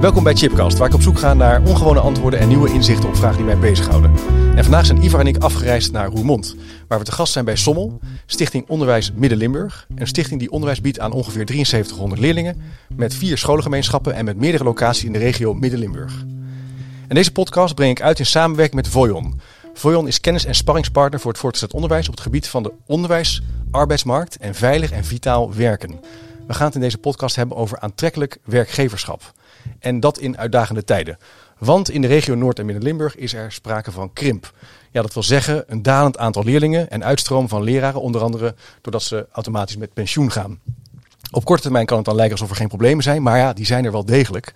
Welkom bij Chipcast, waar ik op zoek ga naar ongewone antwoorden en nieuwe inzichten op vragen die mij bezighouden. En vandaag zijn Ivar en ik afgereisd naar Roermond, waar we te gast zijn bij Sommel, Stichting Onderwijs Midden-Limburg. Een stichting die onderwijs biedt aan ongeveer 7300 leerlingen, met vier scholengemeenschappen en met meerdere locaties in de regio Midden-Limburg. En deze podcast breng ik uit in samenwerking met Voyon. Voyon is kennis- en sparringspartner voor het voortgezet onderwijs op het gebied van de onderwijs, arbeidsmarkt en veilig en vitaal werken. We gaan het in deze podcast hebben over aantrekkelijk werkgeverschap. En dat in uitdagende tijden. Want in de regio Noord- en Midden-Limburg is er sprake van krimp. Ja, dat wil zeggen een dalend aantal leerlingen en uitstroom van leraren, onder andere doordat ze automatisch met pensioen gaan. Op korte termijn kan het dan lijken alsof er geen problemen zijn, maar ja, die zijn er wel degelijk.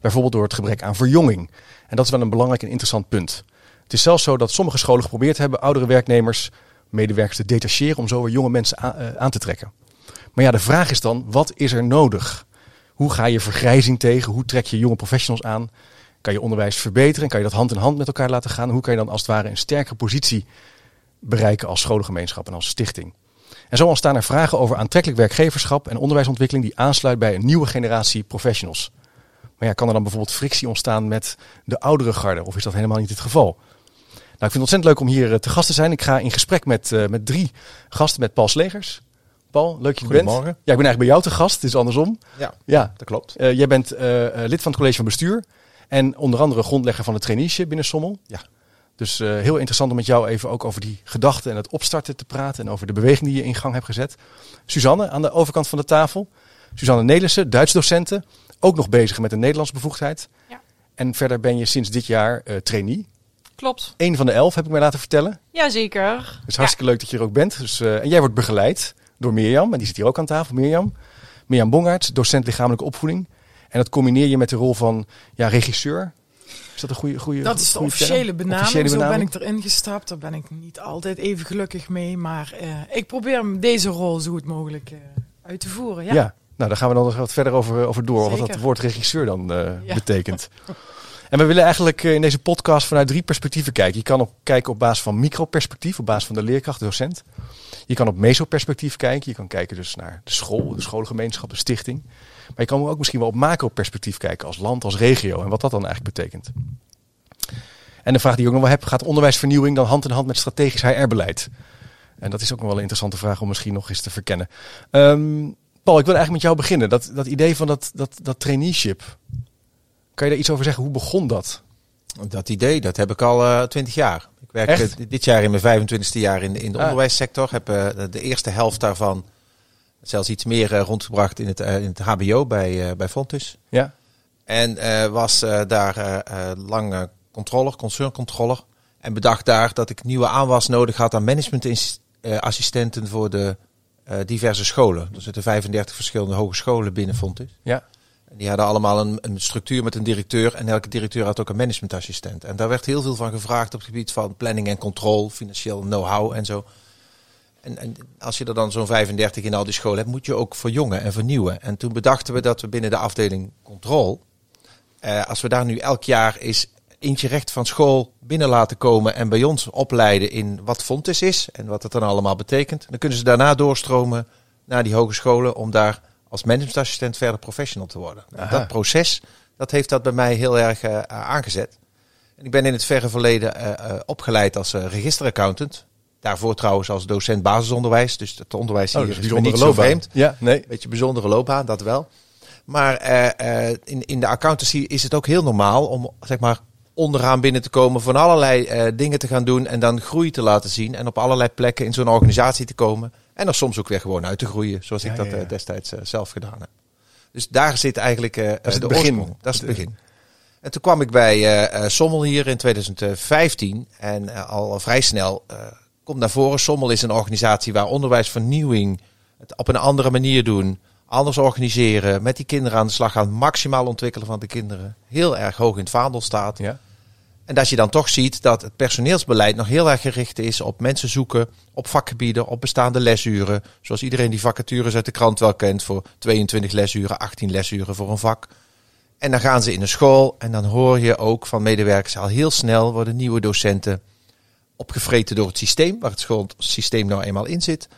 Bijvoorbeeld door het gebrek aan verjonging. En dat is wel een belangrijk en interessant punt. Het is zelfs zo dat sommige scholen geprobeerd hebben oudere werknemers, medewerkers te detacheren om zo weer jonge mensen uh, aan te trekken. Maar ja, de vraag is dan, wat is er nodig? Hoe ga je vergrijzing tegen? Hoe trek je jonge professionals aan? Kan je onderwijs verbeteren? Kan je dat hand in hand met elkaar laten gaan? Hoe kan je dan als het ware een sterkere positie bereiken als scholengemeenschap en als stichting? En zo ontstaan er vragen over aantrekkelijk werkgeverschap en onderwijsontwikkeling die aansluit bij een nieuwe generatie professionals. Maar ja, kan er dan bijvoorbeeld frictie ontstaan met de oudere garde? Of is dat helemaal niet het geval? Nou, ik vind het ontzettend leuk om hier eh, te gast te zijn. Ik ga in gesprek met, uh, met drie gasten, met Paul Slegers. Paul, leuk dat je er bent. Goedemorgen. Ja, ik ben eigenlijk bij jou te gast, het is andersom. Ja, Ja, dat klopt. uh, jij bent uh, lid van het college van bestuur en onder andere grondlegger van het traineeship binnen Sommel. Ja. Dus uh, heel interessant om met jou even ook over die gedachten en het opstarten te praten en over de beweging die je in gang hebt gezet. Suzanne aan de overkant van de tafel. Suzanne Nelissen, Duits docenten, ook nog bezig met een Nederlands bevoegdheid. Ja. En verder ben je sinds dit jaar uh, trainee. Klopt. Eén van de elf heb ik mij laten vertellen. Jazeker. Het is hartstikke ja. leuk dat je er ook bent. Dus, uh, en jij wordt begeleid door Mirjam, en die zit hier ook aan tafel, Mirjam. Mirjam docent lichamelijke opvoeding. En dat combineer je met de rol van ja, regisseur. Is dat een goede goede Dat is de officiële benaming. Officiële Zo ben ik erin gestapt. Daar ben ik niet altijd even gelukkig mee. Maar uh, ik probeer deze rol zo goed mogelijk uh, uit te voeren. Ja. ja. nou daar gaan we dan nog wat verder over, over door. Zeker. Wat dat woord regisseur dan uh, Ja. betekent. En we willen eigenlijk eh, in deze podcast vanuit drie perspectieven kijken. Je kan op kijken op basis van microperspectief, op basis van de leerkracht, docent. Je kan op mesoperspectief kijken. Je kan kijken dus naar de school, de schoolgemeenschap, de stichting. Maar je kan ook misschien wel op macroperspectief kijken als land, als regio en wat dat dan eigenlijk betekent. En de vraag die ik ook nog wel heb, gaat onderwijsvernieuwing dan hand in hand met strategisch HR-beleid? En dat is ook nog wel een interessante vraag om misschien nog eens te verkennen. Um, Paul, ik wil eigenlijk met jou beginnen. Dat, dat idee van dat, dat, dat traineeship. Kan je daar iets over zeggen? Hoe begon dat? Dat idee, dat heb ik al twintig uh, jaar. Ik werk Echt? dit jaar in mijn 25e jaar in de, in de Ah. onderwijssector. Heb uh, de eerste helft daarvan zelfs iets meer uh, rondgebracht in het, in het HBO bij, bij Fontus. Ja. En was daar lang controller, concerncontroller. En bedacht daar dat ik nieuwe aanwas nodig had aan managementassistenten voor de diverse scholen. Er zitten 35 verschillende hogescholen binnen Fontus. Ja. Die hadden allemaal een, een, structuur met een directeur. En elke directeur had ook een managementassistent. En daar werd heel veel van gevraagd op het gebied van planning en controle, financieel know-how en zo. En, en, als je er dan zo'n 35 in al die scholen hebt, moet je ook verjongen en vernieuwen. En toen bedachten we dat we binnen de afdeling controle, eh, als we daar nu elk jaar eens eentje recht van school binnen laten komen en bij ons opleiden in wat Fontes is en wat het dan allemaal betekent, dan kunnen ze daarna doorstromen naar die hogescholen om daar als managementassistent verder professional te worden. Nou, dat proces, dat heeft dat bij mij heel erg uh, aangezet. En ik ben in het verre verleden uh, uh, opgeleid als registeraccountant. Daarvoor trouwens als docent basisonderwijs. Dus het onderwijs hier oh, dus is me niet zo vreemd. Ja, nee. Beetje bijzondere loopbaan, dat wel. Maar in, in de accountancy is het ook heel normaal om zeg maar onderaan binnen te komen, van allerlei dingen te gaan doen en dan groei te laten zien. En op allerlei plekken in zo'n organisatie te komen. En er soms ook weer gewoon uit te groeien, zoals ik dat ja, ja. uh, destijds uh, zelf gedaan heb. Dus daar zit eigenlijk het de begin. oorsprong. Dat is het begin. En toen kwam ik bij Sommel hier in 2015 en al vrij snel komt naar voren. Sommel is een organisatie waar onderwijsvernieuwing het op een andere manier doen, anders organiseren, met die kinderen aan de slag gaan, maximaal ontwikkelen van de kinderen, heel erg hoog in het vaandel staat. Ja. En dat je dan toch ziet dat het personeelsbeleid nog heel erg gericht is op mensen zoeken, op vakgebieden, op bestaande lesuren. Zoals iedereen die vacatures uit de krant wel kent voor 22 lesuren, 18 lesuren voor een vak. En dan gaan ze in de school en dan hoor je ook van medewerkers al heel snel worden nieuwe docenten opgevreten door het systeem, waar het schoolsysteem nou eenmaal in zit.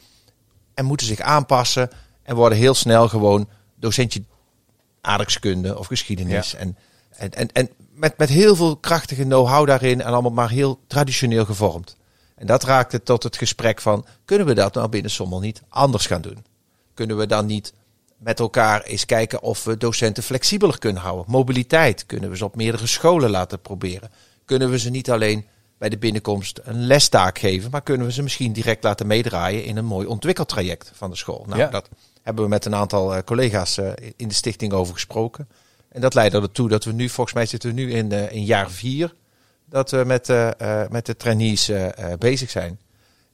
En moeten zich aanpassen en worden heel snel gewoon docentje aardrijkskunde of geschiedenis. En, en, en, en met, met heel veel krachtige know-how daarin en allemaal maar heel traditioneel gevormd. En dat raakte tot het gesprek van, kunnen we dat nou binnen Sommel niet anders gaan doen? Kunnen we dan niet met elkaar eens kijken of we docenten flexibeler kunnen houden? Mobiliteit, kunnen we ze op meerdere scholen laten proberen? Kunnen we ze niet alleen bij de binnenkomst een lestaak geven, maar kunnen we ze misschien direct laten meedraaien in een mooi ontwikkeltraject van de school? Nou, Ja. dat hebben we met een aantal eh, collega's eh, in de stichting over gesproken. En dat leidde ertoe dat we nu, volgens mij zitten we nu in, eh, in jaar vier, dat we met, eh, met de trainees bezig zijn.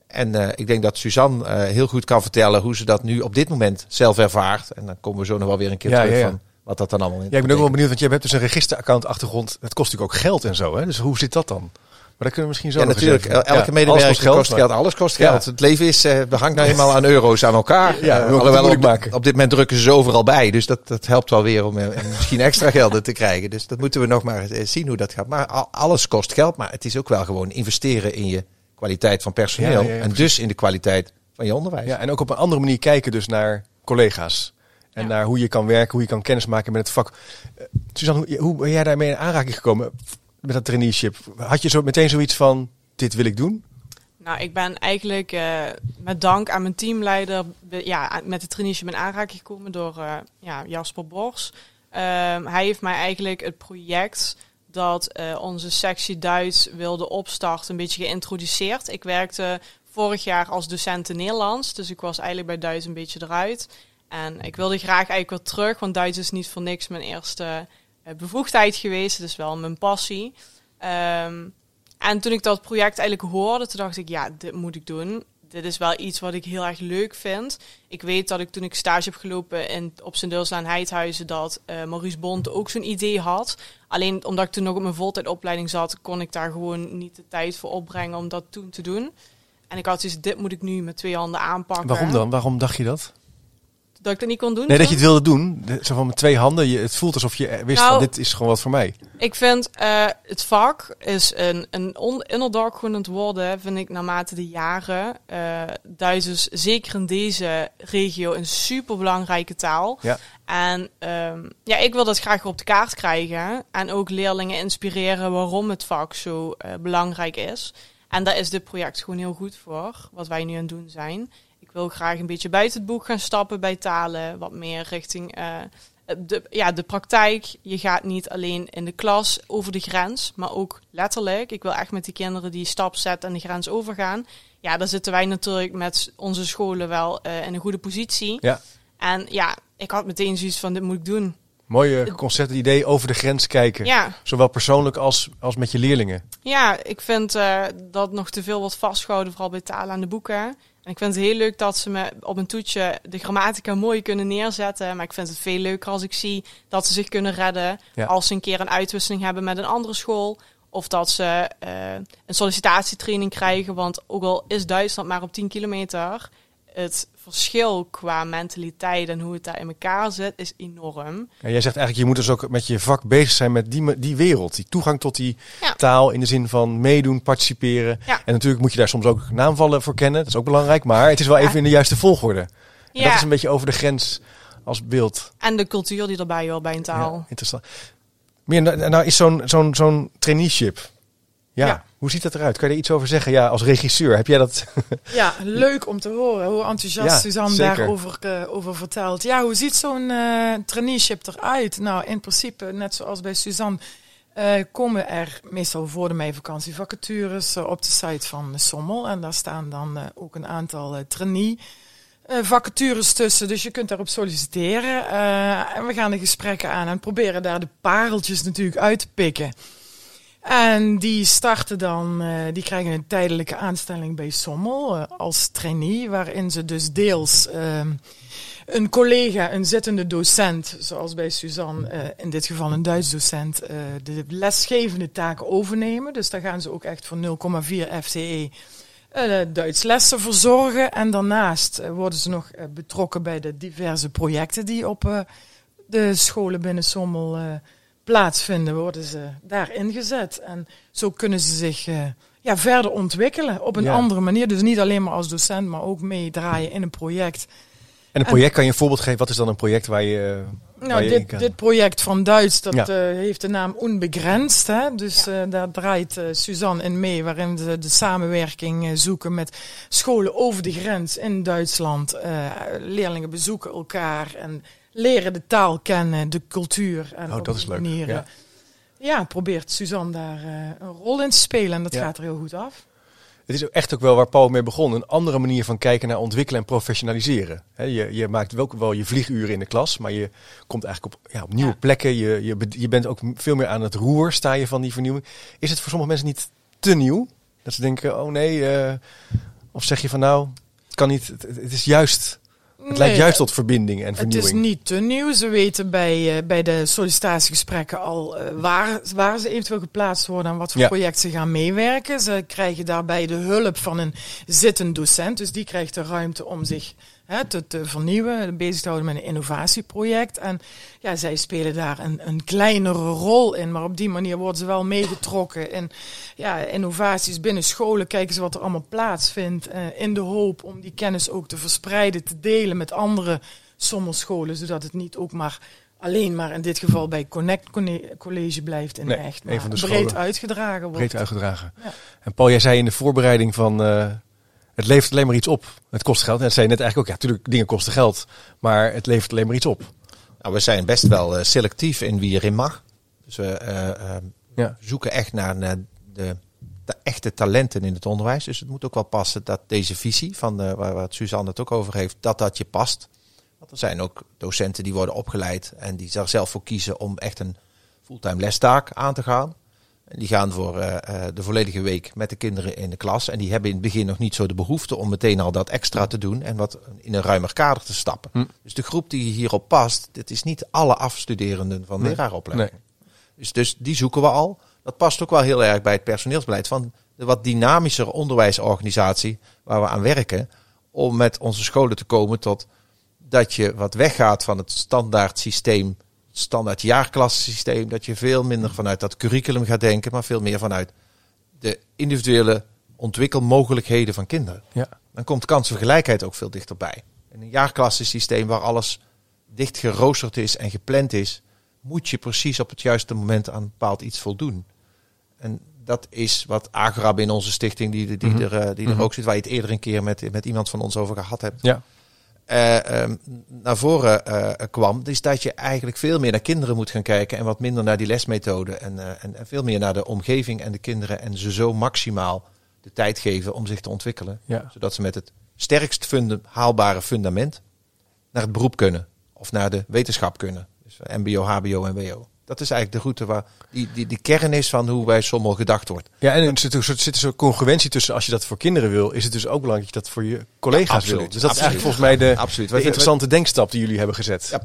En ik denk dat Suzanne heel goed kan vertellen hoe ze dat nu op dit moment zelf ervaart. En dan komen we zo nog wel weer een keer Ja, terug ja, ja. van wat dat dan allemaal in Ja, ik ben ook wel benieuwd, want je hebt dus een registeraccount achtergrond. Het kost natuurlijk ook geld en zo. Hè? Dus hoe zit dat dan? Maar daar kunnen we misschien zo Ja, natuurlijk. Elke Ja, medewerker alles kost geld, Alles kost Ja. geld. Het leven is, eh we hangt nou eenmaal aan euro's aan elkaar. Ja, Eh, het alhoewel moeilijk op, maken. op dit moment drukken ze overal bij. Dus dat, dat helpt wel weer om eh, misschien extra gelden te krijgen. Dus dat moeten we nog maar eh, zien hoe dat gaat. Maar al- alles kost geld. Maar het is ook wel gewoon investeren in je kwaliteit van personeel. Ja, ja, ja, en dus in de kwaliteit van je onderwijs. Ja, en ook op een andere manier kijken dus naar collega's. En Ja. naar hoe je kan werken, hoe je kan kennismaken met het vak. Eh, Suzanne, hoe, hoe ben jij daarmee in aanraking gekomen met dat traineeship? Had je zo meteen zoiets van, dit wil ik doen? Nou, ik ben eigenlijk eh, met dank aan mijn teamleider ja, met de traineeship in aanraking gekomen door eh, ja, Jasper Bors. Ehm, hij heeft mij eigenlijk het project dat eh, onze sectie Duits wilde opstarten een beetje geïntroduceerd. Ik werkte vorig jaar als docent in Nederlands, dus ik was eigenlijk bij Duits een beetje eruit. En ik wilde graag eigenlijk weer terug, want Duits is niet voor niks mijn eerste bevoegdheid geweest. Is wel mijn passie. Ehm, en toen ik dat project eigenlijk hoorde, toen dacht ik, ja, dit moet ik doen. Dit is wel iets wat ik heel erg leuk vind. Ik weet dat ik toen ik stage heb gelopen in, op zijn Deelslaan Heidhuizen, dat eh, Maurice Bonte ook zo'n idee had. Alleen omdat ik toen nog op mijn voltijdopleiding zat, kon ik daar gewoon niet de tijd voor opbrengen om dat toen te doen. En ik had dus, dit moet ik nu met twee handen aanpakken. Waarom dan? Waarom dacht je dat? Dat ik dat niet kon doen? Nee, dat je het wilde doen. Zo van met twee handen. Je, het voelt alsof je wist Nou, van, dit is gewoon wat voor mij. Ik vind eh, het vak is een, een on, underdog aan het worden, vind ik naarmate de jaren. Duits is zeker in deze regio een super belangrijke taal. Ja. En ehm, ja, ik wil dat graag op de kaart krijgen. En ook leerlingen inspireren waarom het vak zo eh, belangrijk is. En daar is dit project gewoon heel goed voor, wat wij nu aan het doen zijn. Wil graag een beetje buiten het boek gaan stappen bij talen. Wat meer richting eh, de, ja, de praktijk. Je gaat niet alleen in de klas over de grens, maar ook letterlijk. Ik wil echt met die kinderen die stap zetten en de grens overgaan. Ja, daar zitten wij natuurlijk met onze scholen wel eh, in een goede positie. Ja. En ja, ik had meteen zoiets van, dit moet ik doen. Mooie concept, het idee over de grens kijken. Ja, Zowel persoonlijk als, als met je leerlingen. Ja, ik vind eh, dat nog te veel wordt vastgehouden, vooral bij talen aan de boeken. En ik vind het heel leuk dat ze me op een toetje de grammatica mooi kunnen neerzetten. Maar ik vind het veel leuker als ik zie dat ze zich kunnen redden Ja. als ze een keer een uitwisseling hebben met een andere school. Of dat ze eh, een sollicitatietraining krijgen. Want ook al is Duitsland maar op 10 kilometer, het verschil qua mentaliteit en hoe het daar in elkaar zit, is enorm. En jij zegt eigenlijk, je moet dus ook met je vak bezig zijn met die, die wereld. Die toegang tot die Ja. taal in de zin van meedoen, participeren. Ja. En natuurlijk moet je daar soms ook naamvallen voor kennen. Dat is ook belangrijk. Maar het is wel even in de juiste volgorde. En Ja, dat is een beetje over de grens als beeld. en de cultuur die erbij hoort bij een taal. Interessant. Meer, nou, nou is zo'n zo'n zo'n traineeship. Ja. Ja. Hoe ziet dat eruit? Kan je er iets over zeggen? Ja, als regisseur heb jij dat? Ja, leuk om te horen hoe enthousiast Ja, Suzanne zeker. daarover eh, over vertelt. Ja, hoe ziet zo'n eh traineeship eruit? Nou, in principe, net zoals bij Suzanne, eh, komen er meestal voor de meivakantie vacatures op de site van de Sommel. En daar staan dan ook een aantal trainee vacatures tussen. Dus je kunt daarop solliciteren. En we gaan de gesprekken aan en proberen daar de pareltjes natuurlijk uit te pikken. En die starten dan, eh, die krijgen een tijdelijke aanstelling bij Sommel eh, als trainee, waarin ze dus deels ehm, een collega, een zittende docent, zoals bij Suzanne, eh, in dit geval een Duits docent, de lesgevende taken overnemen. Dus daar gaan ze ook echt voor 0,4 FTE Duits lessen verzorgen. En daarnaast worden ze nog betrokken bij de diverse projecten die op de scholen binnen Sommel plaatsvinden, worden ze daar ingezet. En zo kunnen ze zich eh, ja, verder ontwikkelen op een Ja. andere manier. Dus niet alleen maar als docent, maar ook meedraaien in een project. En een project kan je een voorbeeld geven. Wat is dan een project waar je, waar Nou, je dit, in kan- dit project van Duits, dat Ja. eh, heeft de naam Onbegrensd. Hè? Dus eh, daar draait eh, Suzanne in mee, waarin ze de samenwerking eh, zoeken met scholen over de grens in Duitsland. Eh, leerlingen bezoeken elkaar en leren de taal kennen, de cultuur. En Oh, dat is leuk. manier, Ja. ja, probeert Suzanne daar eh, een rol in te spelen en dat Ja. gaat er heel goed af. Het is ook echt ook wel waar Paul mee begon. Een andere manier van kijken naar ontwikkelen en professionaliseren. Je, je maakt wel, wel je vlieguren in de klas, maar je komt eigenlijk op, ja, op nieuwe Ja. plekken. Je, je, be- je bent ook veel meer aan het roer, sta je van die vernieuwing. Is het voor sommige mensen niet te nieuw? Dat ze denken, oh nee, eh, of zeg je van nou, het kan niet, het, het is juist, het leidt Nee, juist tot verbinding en Het vernieuwing. is niet te nieuw. Ze weten bij, eh, bij de sollicitatiegesprekken al eh, waar, waar ze eventueel geplaatst worden en wat voor Ja. project ze gaan meewerken. Ze krijgen daarbij de hulp van een zittend docent. Dus die krijgt de ruimte om zich hè, te, te vernieuwen, bezig te houden met een innovatieproject. En ja, zij spelen daar een, een kleinere rol in. Maar op die manier worden ze wel meegetrokken in ja, innovaties binnen scholen. Kijken ze wat er allemaal plaatsvindt. eh, in de hoop om die kennis ook te verspreiden, te delen met andere sommerscholen. Zodat het niet ook maar alleen maar in dit geval bij Connect Conne- College blijft in Nee, echt. een Maar van de breed uitgedragen wordt. breed uitgedragen. Ja. En Paul, jij zei in de voorbereiding van eh, het levert alleen maar iets op. Het kost geld. En dat zei je net eigenlijk ook. Ja, natuurlijk, dingen kosten geld, maar het levert alleen maar iets op. Nou, we zijn best wel eh, selectief in wie erin mag. Dus we eh, eh, Ja. zoeken echt naar, naar de, de echte talenten in het onderwijs. Dus het moet ook wel passen dat deze visie, van de, waar, waar Suzanne het ook over heeft, dat dat je past. Want er zijn ook docenten die worden opgeleid en die er zelf voor kiezen om echt een fulltime lestaak aan te gaan. Die gaan voor eh, eh, de volledige week met de kinderen in de klas. En die hebben in het begin nog niet zo de behoefte om meteen al dat extra te doen en wat in een ruimer kader te stappen. Hm. Dus de groep die hierop past, dit is niet alle afstuderenden van Nee. leraaropleiding. Nee. Dus, dus die zoeken we al. Dat past ook wel heel erg bij het personeelsbeleid van de wat dynamischer onderwijsorganisatie waar we aan werken. Om met onze scholen te komen tot dat je wat weggaat van het standaard systeem, standaard jaarklassysteem. Dat je veel minder vanuit dat curriculum gaat denken, maar veel meer vanuit de individuele ontwikkelmogelijkheden van kinderen. Ja. Dan komt kansengelijkheid ook veel dichterbij. In een jaarklassensysteem waar alles dicht geroosterd is en gepland is, moet je precies op het juiste moment aan bepaald iets voldoen. En dat is wat Agrab in onze stichting, die, die, Mhm. er, eh, die Mhm. er ook zit, waar je het eerder een keer met, met iemand van ons over gehad hebt, Ja. Ehm, naar voren eh, kwam, is dat je eigenlijk veel meer naar kinderen moet gaan kijken en wat minder naar die lesmethode. En, eh, en, en veel meer naar de omgeving en de kinderen en ze zo maximaal de tijd geven om zich te ontwikkelen. Ja. Zodat ze met het sterkst funda- haalbare fundament naar het beroep kunnen of naar de wetenschap kunnen. Dus MBO, HBO en WO. Dat is eigenlijk de route waar die, die, die kern is van hoe bij Sommel gedacht wordt. Ja, en er zit een soort- zit een soort congruentie tussen. Als je dat voor kinderen wil, is het dus ook belangrijk dat je dat voor je collega's absoluut. wil. Dus dat is eigenlijk volgens mij de, Absoluut. de interessante denkstap die jullie hebben gezet. Ja,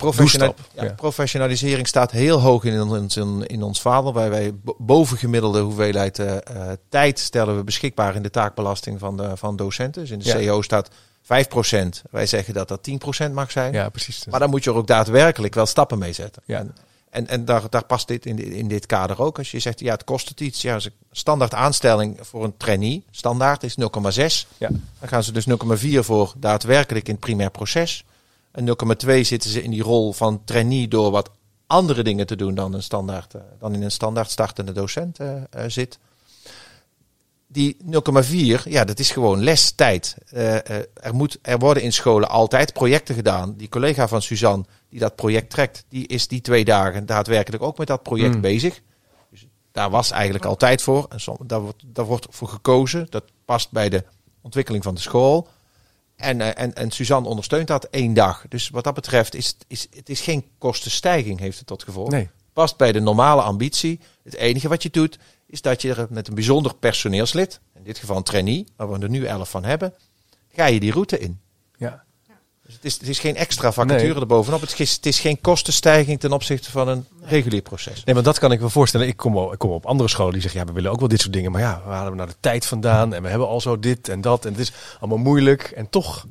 ja, Ja. professionalisering staat heel hoog in ons, in, in ons vaandel. Wij, wij bo- bovengemiddelde hoeveelheid eh, eh, tijd stellen we beschikbaar in de taakbelasting van, de, van docenten. Dus in de Ja. CEO staat 5%. Wij zeggen dat dat 10% mag zijn. Ja, precies. Maar dan moet je er ook daadwerkelijk wel stappen mee zetten. Ja. En, en, en daar, daar past dit in, in dit kader ook. Als je zegt, ja, het kost het iets. Ja, als een standaard aanstelling voor een trainee, standaard is 0,6. Ja. Dan gaan ze dus 0,4 voor daadwerkelijk in het primair proces. En 0,2 zitten ze in die rol van trainee door wat andere dingen te doen dan, een standaard, eh, dan in een standaard startende docent eh, eh, zit. Die 0,4, ja, dat is gewoon lestijd. Eh, er, moet, er worden in scholen altijd projecten gedaan. Die collega van Suzanne, die dat project trekt, die is die twee dagen daadwerkelijk ook met dat project Mm. bezig. Dus daar was eigenlijk altijd voor. En som, daar, wordt, daar wordt voor gekozen. Dat past bij de ontwikkeling van de school. En, eh, en, en Suzanne ondersteunt dat één dag. Dus wat dat betreft is, is het is geen kostenstijging, heeft het tot gevolg. Nee. Past bij de normale ambitie. Het enige wat je doet, is dat je er met een bijzonder personeelslid, in dit geval een trainee, waar we er nu elf van hebben, ga je die route in. Ja. Dus het is, het is geen extra vacature Nee. erbovenop. Het is, het is geen kostenstijging ten opzichte van een regulier proces. Nee, want dat kan ik me voorstellen. Ik kom, op, ik kom op andere scholen die zeggen, ja, we willen ook wel dit soort dingen. Maar ja, waar halen we nou de tijd vandaan? En we hebben al zo dit en dat. En het is allemaal moeilijk. En toch,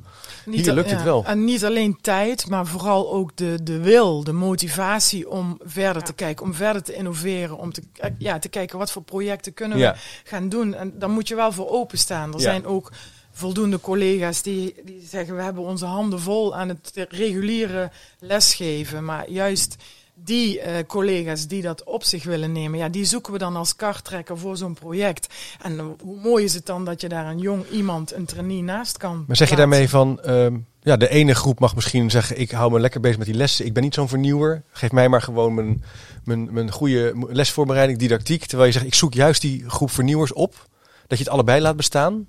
Hier al- lukt het wel. En niet alleen tijd, maar vooral ook de, de wil, de motivatie om verder te kijken, om verder te innoveren, om te, ja, te kijken wat voor projecten kunnen we gaan doen. En daar moet je wel voor openstaan. Er Ja. zijn ook voldoende collega's die, die zeggen we hebben onze handen vol aan het reguliere lesgeven. Maar juist die eh, collega's die dat op zich willen nemen, ja, die zoeken we dan als karttrekker voor zo'n project. En hoe mooi is het dan dat je daar een jong iemand, een trainee naast kan Maar zeg je daarmee van, ehm, ja, de ene groep mag misschien zeggen, ik hou me lekker bezig met die lessen. Ik ben niet zo'n vernieuwer. Geef mij maar gewoon mijn, mijn, mijn goede lesvoorbereiding, didactiek. Terwijl je zegt, ik zoek juist die groep vernieuwers op. Dat je het allebei laat bestaan.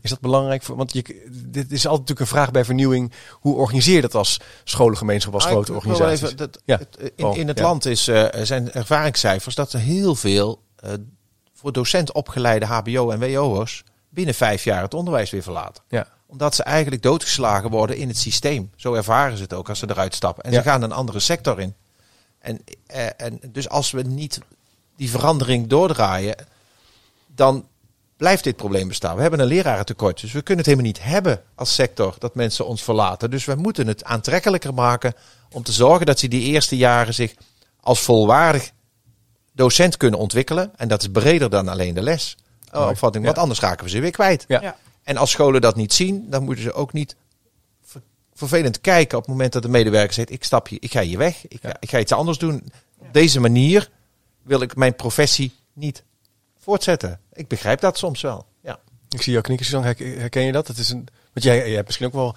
Is dat belangrijk? Voor, want je, dit is altijd natuurlijk een vraag bij vernieuwing. Hoe organiseer je dat als scholengemeenschap, als Ah, grote organisaties? even dat- Ja. het, eh, in, Oh, in het ja. land is, er zijn ervaringscijfers dat er heel veel eh, voor docent opgeleide HBO- en WO'ers binnen vijf jaar het onderwijs weer verlaten. Ja. Omdat ze eigenlijk doodgeslagen worden in het systeem. Zo ervaren ze het ook als ze eruit stappen. En Ja. ze gaan een andere sector in. En, eh, en dus als we niet die verandering doordraaien, dan blijft dit probleem bestaan. We hebben een lerarentekort, dus we kunnen het helemaal niet hebben als sector dat mensen ons verlaten. Dus we moeten het aantrekkelijker maken om te zorgen dat ze die eerste jaren zich als volwaardig docent kunnen ontwikkelen. En dat is breder dan alleen de les. Mooi. opvatting, want Ja. anders raken we ze weer kwijt. Ja. Ja. En als scholen dat niet zien, dan moeten ze ook niet ver- vervelend kijken op het moment dat de medewerker zegt: Ik stap hier, ik ga hier weg, ik, ga, ik ga iets anders doen. Op deze manier wil ik mijn professie niet voortzetten. Ik begrijp dat soms wel. Ja. Ik zie jou knikken, Suzanne. Herken, herken je dat? Het is een, want jij, jij hebt misschien ook wel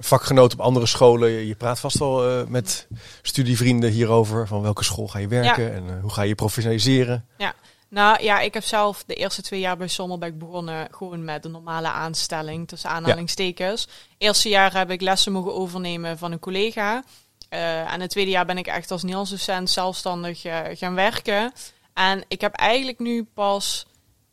vakgenoten op andere scholen. Je, je praat vast wel eh, met studievrienden hierover. Van welke school ga je werken en eh, hoe ga je professionaliseren? Nou ja, ik heb zelf de eerste twee jaar bij Sommelbeck begonnen gewoon met een normale aanstelling, tussen aanhalingstekens. Eerste jaar heb ik lessen mogen overnemen van een collega. Eh, en het tweede jaar ben ik echt als Niels docent zelfstandig gaan werken. En ik heb eigenlijk nu pas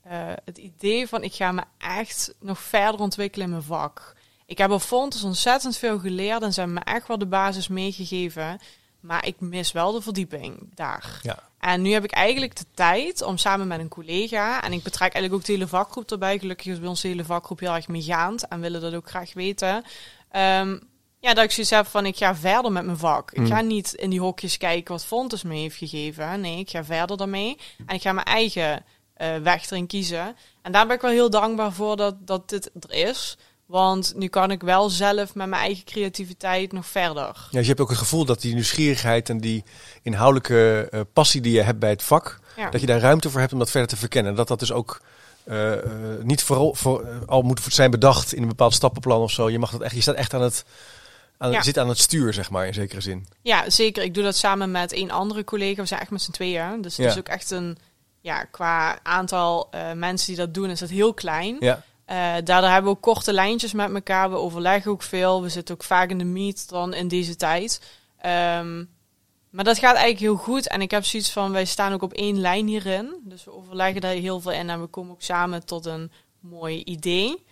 eh, het idee van ik ga me echt nog verder ontwikkelen in mijn vak. Ik heb op Fontes ontzettend veel geleerd en ze hebben me echt wel de basis meegegeven. Maar ik mis wel de verdieping daar. Ja. En nu heb ik eigenlijk de tijd om samen met een collega, en ik betrek eigenlijk ook de hele vakgroep erbij. Gelukkig is bij ons de hele vakgroep heel erg meegaand en willen dat ook graag weten. Ehm, ja, dat ik zoiets heb van ik ga verder met mijn vak. Ik Mm. ga niet in die hokjes kijken wat Fontes me heeft gegeven. Nee, ik ga verder daarmee. En ik ga mijn eigen eh, weg erin kiezen. En daar ben ik wel heel dankbaar voor dat, dat dit er is. Want nu kan ik wel zelf met mijn eigen creativiteit nog verder. Ja, dus je hebt ook een gevoel dat die nieuwsgierigheid en die inhoudelijke eh, passie die je hebt bij het vak, Ja. dat je daar ruimte voor hebt om dat verder te verkennen. Dat dat dus ook eh, niet vooral voor, al moet zijn bedacht in een bepaald stappenplan of zo. Je mag dat echt, je staat echt aan het, aan, Ja. zit aan het stuur, zeg maar, in zekere zin. Ja, zeker. Ik doe dat samen met een andere collega. We zijn echt met z'n tweeën. Dus het Ja. is ook echt een, ja, qua aantal eh, mensen die dat doen, is het heel klein. Ja. Eh, daardoor hebben we ook korte lijntjes met elkaar. We overleggen ook veel. We zitten ook vaak in de meet dan in deze tijd. Ehm, maar dat gaat eigenlijk heel goed. En ik heb zoiets van, wij staan ook op één lijn hierin. Dus we overleggen daar heel veel in. En we komen ook samen tot een mooi idee.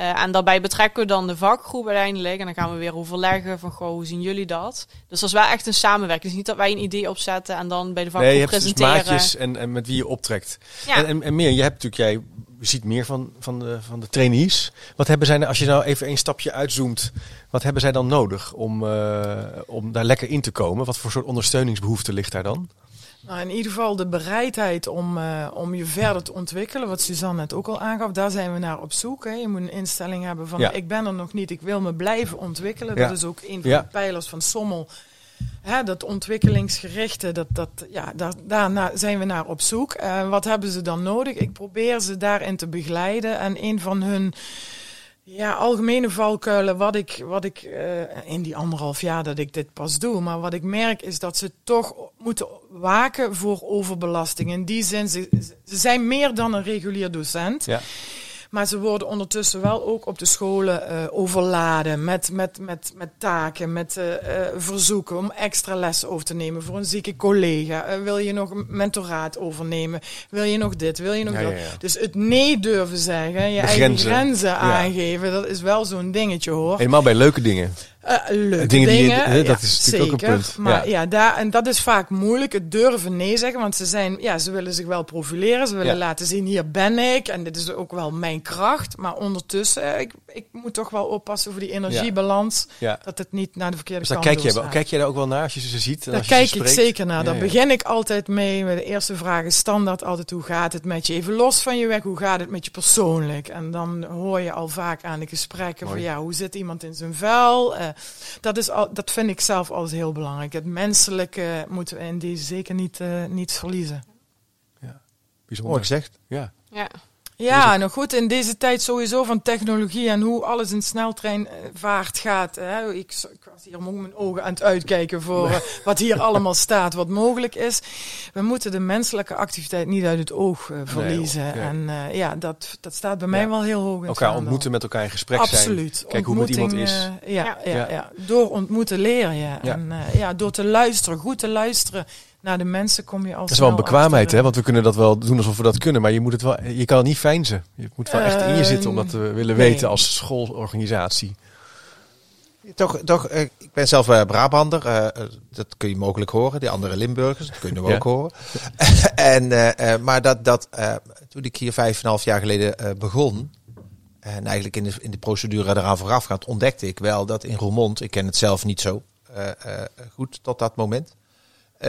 Eh, en daarbij betrekken we dan de vakgroep uiteindelijk. En dan gaan we weer overleggen van, goh, hoe zien jullie dat? Dus dat is wel echt een samenwerking. Het is niet dat wij een idee opzetten en dan bij de vakgroep Nee, je hebt dus presenteren. maatjes en, en met wie je optrekt. ja. En, en, en meer, je hebt natuurlijk, jij ziet meer van, van, de, van de trainees. Wat hebben zij, nou- als je nou even een stapje uitzoomt, wat hebben zij dan nodig om, eh, om daar lekker in te komen? Wat voor soort ondersteuningsbehoefte ligt daar dan? Nou, in ieder geval de bereidheid om, eh, om je verder te ontwikkelen, wat Suzanne net ook al aangaf, daar zijn we naar op zoek. Hè. Je moet een instelling hebben van Ja. ik ben er nog niet, ik wil me blijven ontwikkelen. Ja. Dat is ook een van de pijlers van Sommel. Hè, dat ontwikkelingsgerichte, dat, dat, ja, daar, daarna zijn we naar op zoek. Eh, wat hebben ze dan nodig? Ik probeer ze daarin te begeleiden. En een van hun ja, algemene valkuilen, wat ik, wat ik eh, in die anderhalf jaar dat ik dit pas doe, maar wat ik merk is dat ze toch moeten waken voor overbelasting. In die zin, ze, ze zijn meer dan een regulier docent. Ja. Maar ze worden ondertussen wel ook op de scholen eh, overladen met, met, met, met taken, met eh, eh, verzoeken om extra lessen over te nemen voor een zieke collega. Wil je nog een mentoraat overnemen? Wil je nog dit? Wil je nog Ja, dat? ja, ja. Dus het nee durven zeggen, je eigen grenzen. aangeven, dat is wel zo'n dingetje hoor. Helemaal bij leuke dingen. Eh, leuke Dingen die je- dat ja, is natuurlijk ook een zeker. punt. Maar Ja. ja, daar, en dat is vaak moeilijk, het durven nee zeggen. Want ze, zijn, ja, ze willen zich wel profileren. Ze willen Ja. laten zien, hier ben ik. En dit is ook wel mijn kracht. Maar ondertussen, eh, ik, ik moet toch wel oppassen voor die energiebalans. Dat het niet naar de verkeerde Dus kant kijk je, kijk je daar ook wel naar als je ze ziet? en Daar als je ze kijk ik zeker naar. Daar begin ik altijd mee. Met de eerste vraag is standaard altijd hoe gaat het met je? Even los van je werk, hoe gaat het met je persoonlijk? En dan hoor je al vaak aan de gesprekken Mooi. van ja, hoe zit iemand in zijn vel? Eh, dat, is al, dat vind ik zelf altijd heel belangrijk. Het menselijke moeten we in deze zeker niet, eh, niet verliezen. Bijzonder. Mooi gezegd. Ja. Ja. Ja, nou goed, in deze tijd sowieso van technologie en hoe alles in sneltreinvaart gaat. Hè. Ik, ik was hier ook mijn ogen aan het uitkijken voor eh, wat hier allemaal staat, wat mogelijk is. We moeten de menselijke activiteit niet uit het oog eh, verliezen. En eh, ja, dat, dat staat bij mij Ja. wel heel hoog in Elkaar ontmoeten, met elkaar in gesprek zijn. Absoluut. Kijk hoe het met iemand is. Ja, Ja. ja. Door ontmoeten leer je. Ja. En ja, door te luisteren, goed te luisteren naar de mensen kom je al Dat is wel een bekwaamheid, hè? Want we kunnen dat wel doen alsof we dat kunnen, maar je moet het wel. Je kan het niet feinzen. Je moet wel echt in je zitten om dat te willen nee. weten als schoolorganisatie. Toch, toch eh, ik ben zelf eh, Brabander. eh, dat kun je mogelijk horen. Die andere Limburgers, dat kunnen we Ja. ook horen. en, maar dat, dat, toen ik hier vijf en een half jaar geleden begon... en eigenlijk in de, in de procedure eraan voorafgaand... ontdekte ik wel dat in Roermond... ik ken het zelf niet zo goed tot dat moment...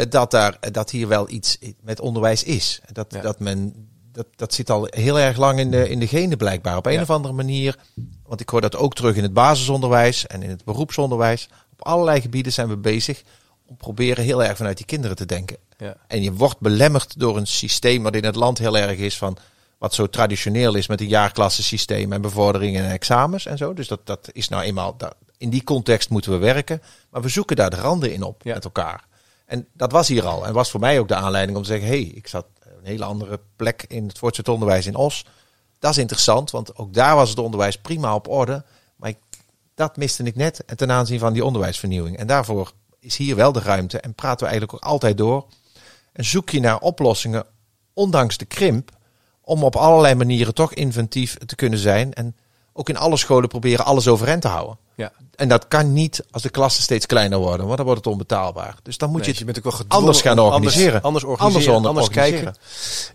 dat, daar, dat hier wel iets met onderwijs is. Dat, Ja. dat men... Dat, dat zit al heel erg lang in de, in de genen blijkbaar. Op een Ja. of andere manier want ik hoor dat ook terug in het basisonderwijs en in het beroepsonderwijs. Op allerlei gebieden zijn we bezig om proberen heel erg vanuit die kinderen te denken. Ja. En je wordt belemmerd door een systeem wat in het land heel erg is van wat zo traditioneel is met een jaarklassensysteem en bevorderingen en examens en zo. Dus dat, dat is nou eenmaal, in die context moeten we werken. Maar we zoeken daar de randen in op Ja. met elkaar. En dat was hier al. En was voor mij ook de aanleiding om te zeggen, hé, hey, ik zat een hele andere plek in het voortgezet onderwijs in Os. Dat is interessant, want ook daar was het onderwijs prima op orde. Maar ik, dat miste ik net en ten aanzien van die onderwijsvernieuwing. En daarvoor is hier wel de ruimte en praten we eigenlijk ook altijd door. En zoek je naar oplossingen, ondanks de krimp, om op allerlei manieren toch inventief te kunnen zijn. En ook in alle scholen proberen alles overeind te houden. Ja. En dat kan niet als de klassen steeds kleiner worden, want dan wordt het onbetaalbaar. Dus dan moet Nee, je je het bent ook wel anders gaan organiseren. Anders, anders organiseren, Anders anders, organiseren. kijken.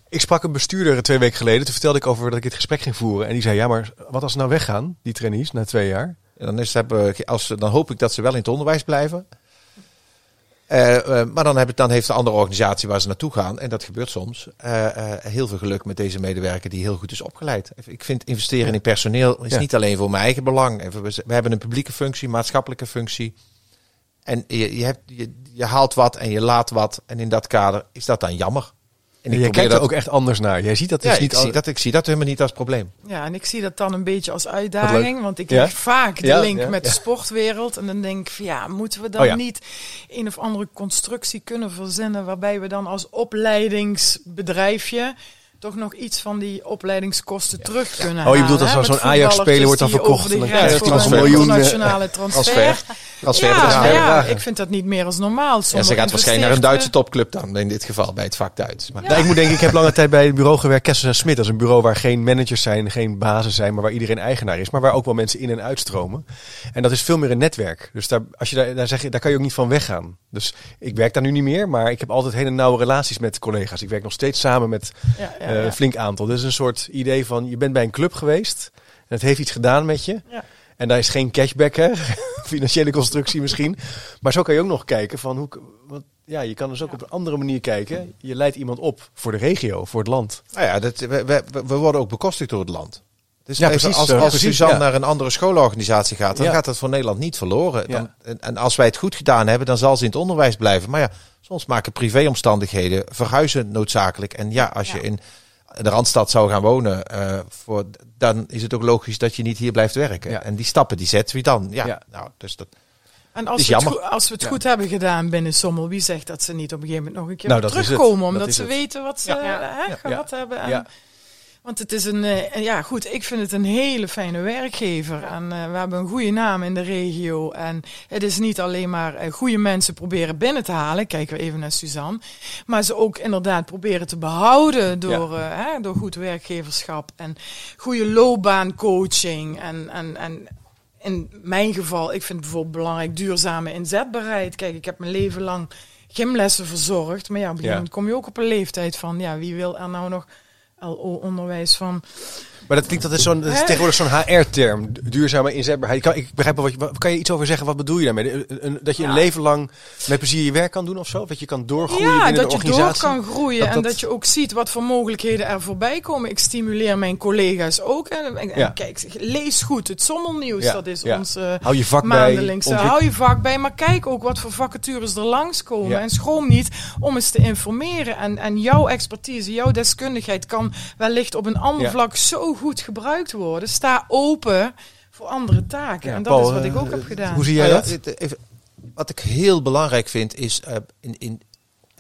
Ik sprak een bestuurder twee weken geleden. Toen vertelde ik over dat ik dit gesprek ging voeren. En die zei, ja, maar wat als ze nou weggaan, die trainees, na twee jaar? En dan, is, hebben, als, dan hoop ik dat ze wel in het onderwijs blijven. Eh, eh, maar dan, heb, dan heeft de andere organisatie waar ze naartoe gaan, en dat gebeurt soms, eh, heel veel geluk met deze medewerker die heel goed is opgeleid. Ik vind investeren in personeel is niet alleen voor mijn eigen belang. We we hebben een publieke functie, maatschappelijke functie. En je, je, hebt, je, je haalt wat en je laat wat. En in dat kader is dat dan jammer. En probeer kijkt er dat, ook echt anders naar. Jij ziet dat dus ja, niet ik, zie dat, ik zie dat helemaal niet als probleem. Ja, en ik zie dat dan een beetje als uitdaging. Want ik Ja? vaak de Ja, link ja, met de sportwereld. En dan denk ik van ja, moeten we dan Oh ja. niet een of andere constructie kunnen verzinnen. waarbij we dan als opleidingsbedrijfje. Toch nog iets van die opleidingskosten terug kunnen halen. Oh, je bedoelt als zo'n Ajax-speler wordt dan voetballers verkocht dan krijgt hij een miljoen, internationale transfer. Transfer. Transfer Ja, ik vind dat niet meer als normaal. Ja, ze gaat waarschijnlijk naar een Duitse topclub dan, in dit geval bij het vak Duits. Maar Nou, ik moet denken, ik heb lange tijd bij het bureau gewerkt, Kessels en Smit. Dat is een bureau waar geen managers zijn, geen bazen zijn, maar waar iedereen eigenaar is. Maar waar ook wel mensen in en uitstromen. En dat is veel meer een netwerk. Dus daar, als je daar, daar, zeg daar kan je ook niet van weggaan. Dus ik werk daar nu niet meer, maar ik heb altijd hele nauwe relaties met collega's. Ik werk nog steeds samen met Ja, ja, eh, flink aantal. Dus een soort idee van, je bent bij een club geweest en het heeft iets gedaan met je. Ja. En daar is geen cashback, hè? financiële constructie misschien. Maar zo kan je ook nog kijken van hoe. Want, ja, je kan dus ook op een andere manier kijken. Je leidt iemand op voor de regio, voor het land. Nou ja, dat, we, we, we worden ook bekostigd door het land. Dus Ja, precies, als, eh, als precies, Suzanne ja. naar een andere schoolorganisatie gaat, dan Ja. gaat dat voor Nederland niet verloren. Ja. Dan, en, en als wij het goed gedaan hebben, dan zal ze in het onderwijs blijven. Maar ja, soms maken privéomstandigheden verhuizen noodzakelijk. En ja, als je in de Randstad zou gaan wonen, eh, voor, dan is het ook logisch dat je niet hier blijft werken. Ja. En die stappen, die zetten we dan. Ja, Ja. nou, dus dat... En als is we, het jammer. goed, als we het Ja. goed hebben gedaan binnen Sommel, wie zegt dat ze niet op een gegeven moment nog een keer Nou, terugkomen, Dat omdat ze het. weten wat ze Ja. hè, Ja. gehad hebben. En, Ja. Want het is een, eh, en ja goed, ik vind het een hele fijne werkgever. En eh, we hebben een goede naam in de regio. En het is niet alleen maar eh, goede mensen proberen binnen te halen. Kijken we even naar Suzanne. Maar ze ook inderdaad proberen te behouden door, hè, door goed werkgeverschap. En goede loopbaancoaching. En, en, en in mijn geval, ik vind bijvoorbeeld belangrijk duurzame inzetbaarheid. Kijk, ik heb mijn leven lang gymlessen verzorgd. Maar ja, op een gegeven moment kom je ook op een leeftijd van, ja, wie wil er nou nog LO-onderwijs van? Maar dat klinkt dat is, zo'n, dat is tegenwoordig zo'n HR-term. du- Duurzame inzetbaarheid. Ik, kan, ik begrijp wel wat je, wat- kan je iets over zeggen? Wat bedoel je daarmee? Dat je een Ja. leven lang met plezier je werk kan doen of zo? Dat je kan doorgroeien Ja, binnen dat de je door organisatie? kan groeien Dat en dat- dat je ook ziet wat voor mogelijkheden er voorbij komen. Ik stimuleer mijn collega's ook. En, en- en Ja. kijk, lees goed het sommelnieuws. Ja, Dat is ja. ons eh, Hou je vak bij. maandelijks. Hou je vak bij, maar kijk ook wat voor vacatures er langskomen. Ja. En schroom niet om eens te informeren. En, en jouw expertise, jouw deskundigheid kan wellicht op een ander Ja. vlak zo goed gebruikt worden. Sta open voor andere taken. Ja, en dat Paul, is wat ik eh, ook heb gedaan. Hoe zie jij Nou dat? ja, even- wat ik heel belangrijk vind is eh, in, in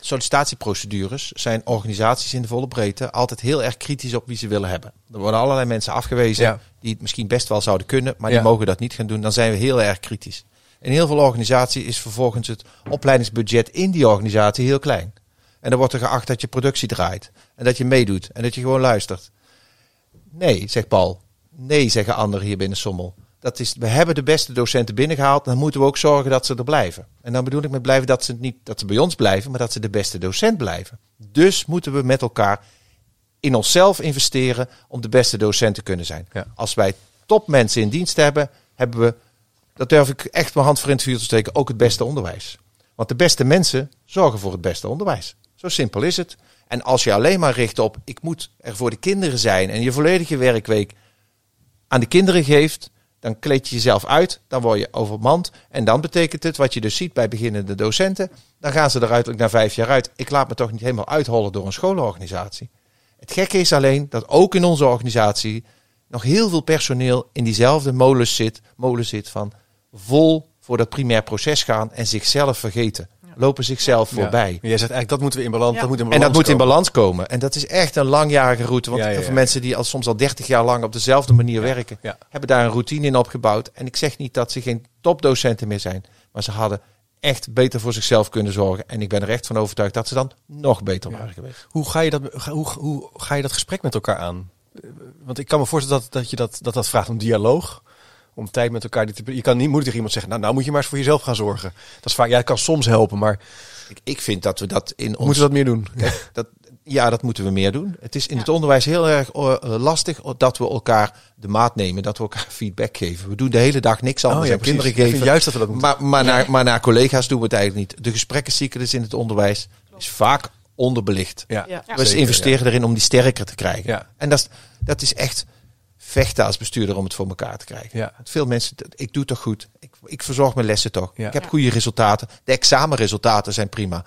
sollicitatieprocedures zijn organisaties in de volle breedte altijd heel erg kritisch op wie ze willen hebben. Er worden allerlei mensen afgewezen Ja. die het misschien best wel zouden kunnen, maar Ja. die mogen dat niet gaan doen. Dan zijn we heel erg kritisch. In heel veel organisaties is vervolgens het opleidingsbudget in die organisatie heel klein. En dan wordt er geacht dat je productie draait en dat je meedoet en dat je gewoon luistert. Nee, zegt Paul. Nee, zeggen anderen hier binnen Sommel. Dat is, we hebben de beste docenten binnengehaald. Dan moeten we ook zorgen dat ze er blijven. En dan bedoel ik met blijven dat ze niet dat ze bij ons blijven, maar dat ze de beste docent blijven. Dus moeten we met elkaar in onszelf investeren om de beste docent te kunnen zijn. Ja. Als wij topmensen in dienst hebben, hebben we, dat durf ik echt mijn hand voor in het vuur te steken, ook het beste onderwijs. Want de beste mensen zorgen voor het beste onderwijs. Zo simpel is het. En als je alleen maar richt op, ik moet er voor de kinderen zijn en je volledige werkweek aan de kinderen geeft, dan kleed je jezelf uit, dan word je overmand. En dan betekent het, wat je dus ziet bij beginnende docenten, dan gaan ze er uiterlijk na vijf jaar uit. Ik laat me toch niet helemaal uithollen door een scholenorganisatie. Het gekke is alleen dat ook in onze organisatie nog heel veel personeel in diezelfde molen zit, molen zit van vol voor dat primair proces gaan en zichzelf vergeten. Lopen zichzelf Ja. voorbij. Maar Jij zegt eigenlijk dat moeten we in balans. Ja. Dat moet in En balans dat moet in komen. balans komen. En dat is echt een langjarige route. Want Ja, ja, heel ja. veel mensen die al soms al 30 jaar lang op dezelfde manier werken, ja. hebben daar een routine in opgebouwd. En ik zeg niet dat ze geen topdocenten meer zijn, maar ze hadden echt beter voor zichzelf kunnen zorgen. En ik ben er echt van overtuigd dat ze dan nog beter waren geweest. Hoe ga je dat, hoe, hoe ga je dat gesprek met elkaar aan? Want ik kan me voorstellen dat, dat je dat, dat, dat vraagt om dialoog. Om tijd met elkaar. te- Je kan niet moeilijk tegen iemand zeggen, nou, nou moet je maar eens voor jezelf gaan zorgen. Dat is vaak, ja, het kan soms helpen, maar Ik, ik vind dat we dat in ons... moeten we dat meer doen? Kijk, dat, ja, dat moeten we meer doen. Het is in het onderwijs heel erg eh, lastig dat we elkaar de maat nemen, dat we elkaar feedback geven. We doen de hele dag niks anders Oh ja, kinderen Ik vind geven. juist dat we dat moeten. Maar, maar, naar, maar naar collega's doen we het eigenlijk niet. De gesprekkencyclus in het onderwijs is vaak onderbelicht. Ja, Ja. we zeker, investeren erin om die sterker te krijgen. Ja. En dat is, dat is echt vechten als bestuurder om het voor elkaar te krijgen. Ja. Veel mensen, ik doe toch goed. Ik, ik verzorg mijn lessen toch. Ja. Ik heb goede resultaten. De examenresultaten zijn prima.